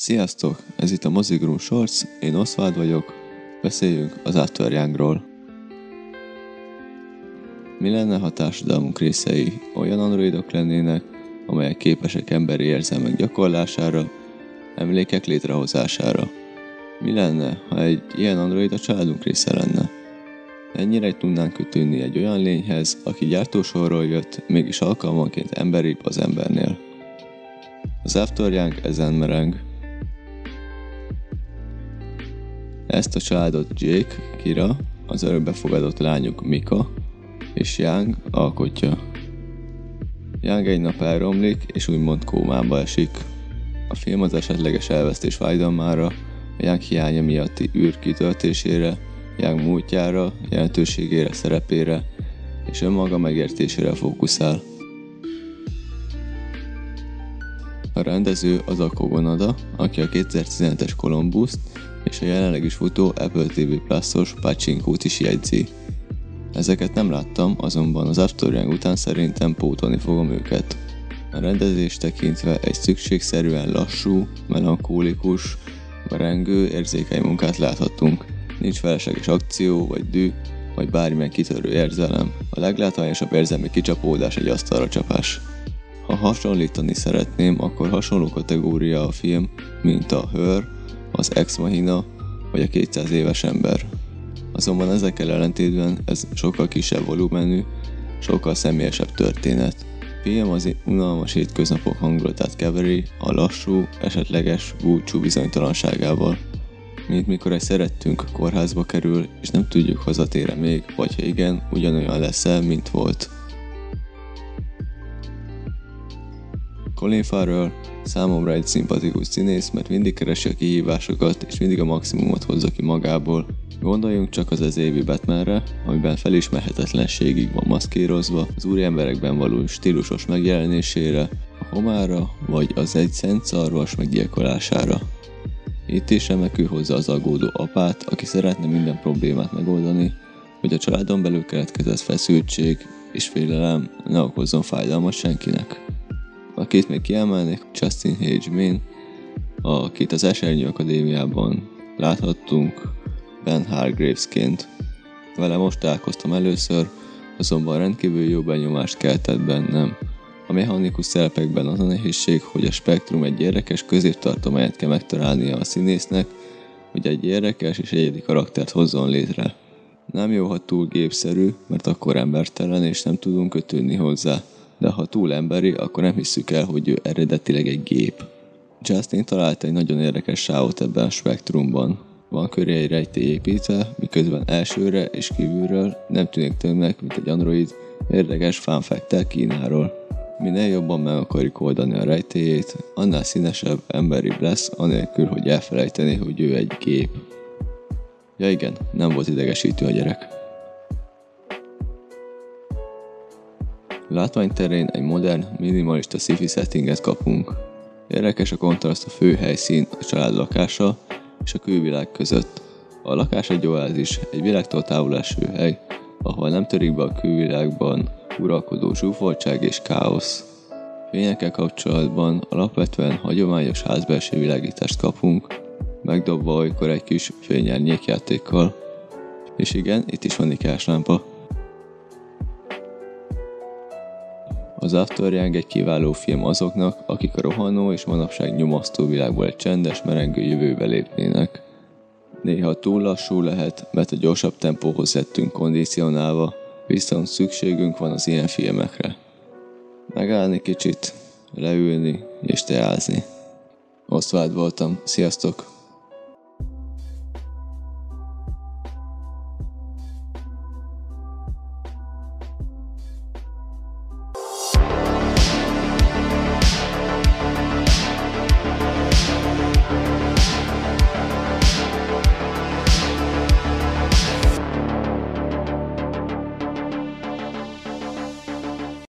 Sziasztok! Ez itt a Mozigrum Shorts, én Oswald vagyok, beszéljünk az Youngról. Mi lenne, ha társadalmunk részei olyan androidok lennének, amelyek képesek emberi érzelmek gyakorlására, emlékek létrehozására? Mi lenne, ha egy ilyen android a családunk része lenne? Ennyire tudnánk kötődni egy olyan lényhez, aki gyártósorról jött, mégis alkalmanként emberibb az embernél. Az After Young ezen mereng. Ezt a családot Jake, Kira, az örökbefogadott lányuk Mika és Young alkotja. Young egy nap elromlik és úgymond kómába esik. A film az esetleges elvesztés fájdalmára, a Young hiánya miatti űr kitöltésére, Young múltjára, jelentőségére, szerepére és önmaga megértésére fókuszál. A rendező az a Kogonada, aki a 2017-es columbus és a jelenleg is futó Apple TV Plus-os Pachinkót is jegyzi. Ezeket nem láttam, azonban az After Young után szerintem pótolni fogom őket. A rendezés tekintve egy szükségszerűen lassú, melankólikus, merengő, érzékeny munkát láthatunk. Nincs felesleges akció, vagy dű, vagy bármilyen kitörő érzelem. A leglátványosabb érzelmi kicsapódás egy asztalra csapás. Ha hasonlítani szeretném, akkor hasonló kategória a film, mint a Her, az Ex Machina vagy a 200 éves ember. Azonban ezekkel ellentétben ez sokkal kisebb volumenű, sokkal személyesebb történet. Film az unalmas hétköznapok hangulatát keveri a lassú, esetleges búcsú bizonytalanságával. Mint mikor egy szerettünk kórházba kerül, és nem tudjuk hazatére még, vagy ha igen, ugyanolyan lesz-e, mint volt. Colin Farrell számomra egy szimpatikus színész, mert mindig keresi a kihívásokat, és mindig a maximumot hozza ki magából. Gondoljunk csak az ez évi Batmanre, amiben felismerhetetlenségig van maszkírozva, az úri emberekben való stílusos megjelenésére, a homára, vagy az egy szent szarvas meggyilkolására. Itt is remekül hozza az aggódó apát, aki szeretne minden problémát megoldani, hogy a családon belül keletkezett feszültség és félelem ne okozzon fájdalmat senkinek. Akit még kiemelnék, Justin Hage Min, akit az Esernyő Akadémiában láthattunk Ben Hargravesként. Vele most találkoztam először, azonban rendkívül jó benyomást keltett bennem. A mechanikus szerepekben az a nehézség, hogy a spektrum egy érdekes középtartományát kell megtalálnia a színésznek, hogy egy érdekes és egyedi karaktert hozzon létre. Nem jó, ha túl gépszerű, mert akkor embertelen és nem tudunk kötődni hozzá de ha túl emberi, akkor nem hiszük el, hogy ő eredetileg egy gép. Justin találta egy nagyon érdekes sávot ebben a spektrumban. Van köré egy rejtély építve, miközben elsőre és kívülről nem tűnik többnek, mint egy android érdekes fanfektel Kínáról. Minél jobban meg akarjuk oldani a rejtélyét, annál színesebb, emberibb lesz, anélkül, hogy elfelejteni, hogy ő egy gép. Ja igen, nem volt idegesítő a gyerek. Látványterén egy modern, minimalista sci-fi settinget kapunk. Érdekes a kontraszt a fő helyszín, a család lakása és a külvilág között. A lakás egy oázis, egy világtól távol eső hely, ahol nem törik be a külvilágban uralkodó zsúfoltság és káosz. Fényekkel kapcsolatban alapvetően hagyományos házbelső világítást kapunk, megdobva olykor egy kis fényernyékjátékkal. És igen, itt is van lámpa. Az After Young egy kiváló film azoknak, akik a rohanó és manapság nyomasztó világból egy csendes, merengő jövőbe lépnének. Néha túl lassú lehet, mert a gyorsabb tempóhoz lettünk kondicionálva, viszont szükségünk van az ilyen filmekre. Megállni kicsit, leülni és teázni. Osztváld voltam, sziasztok!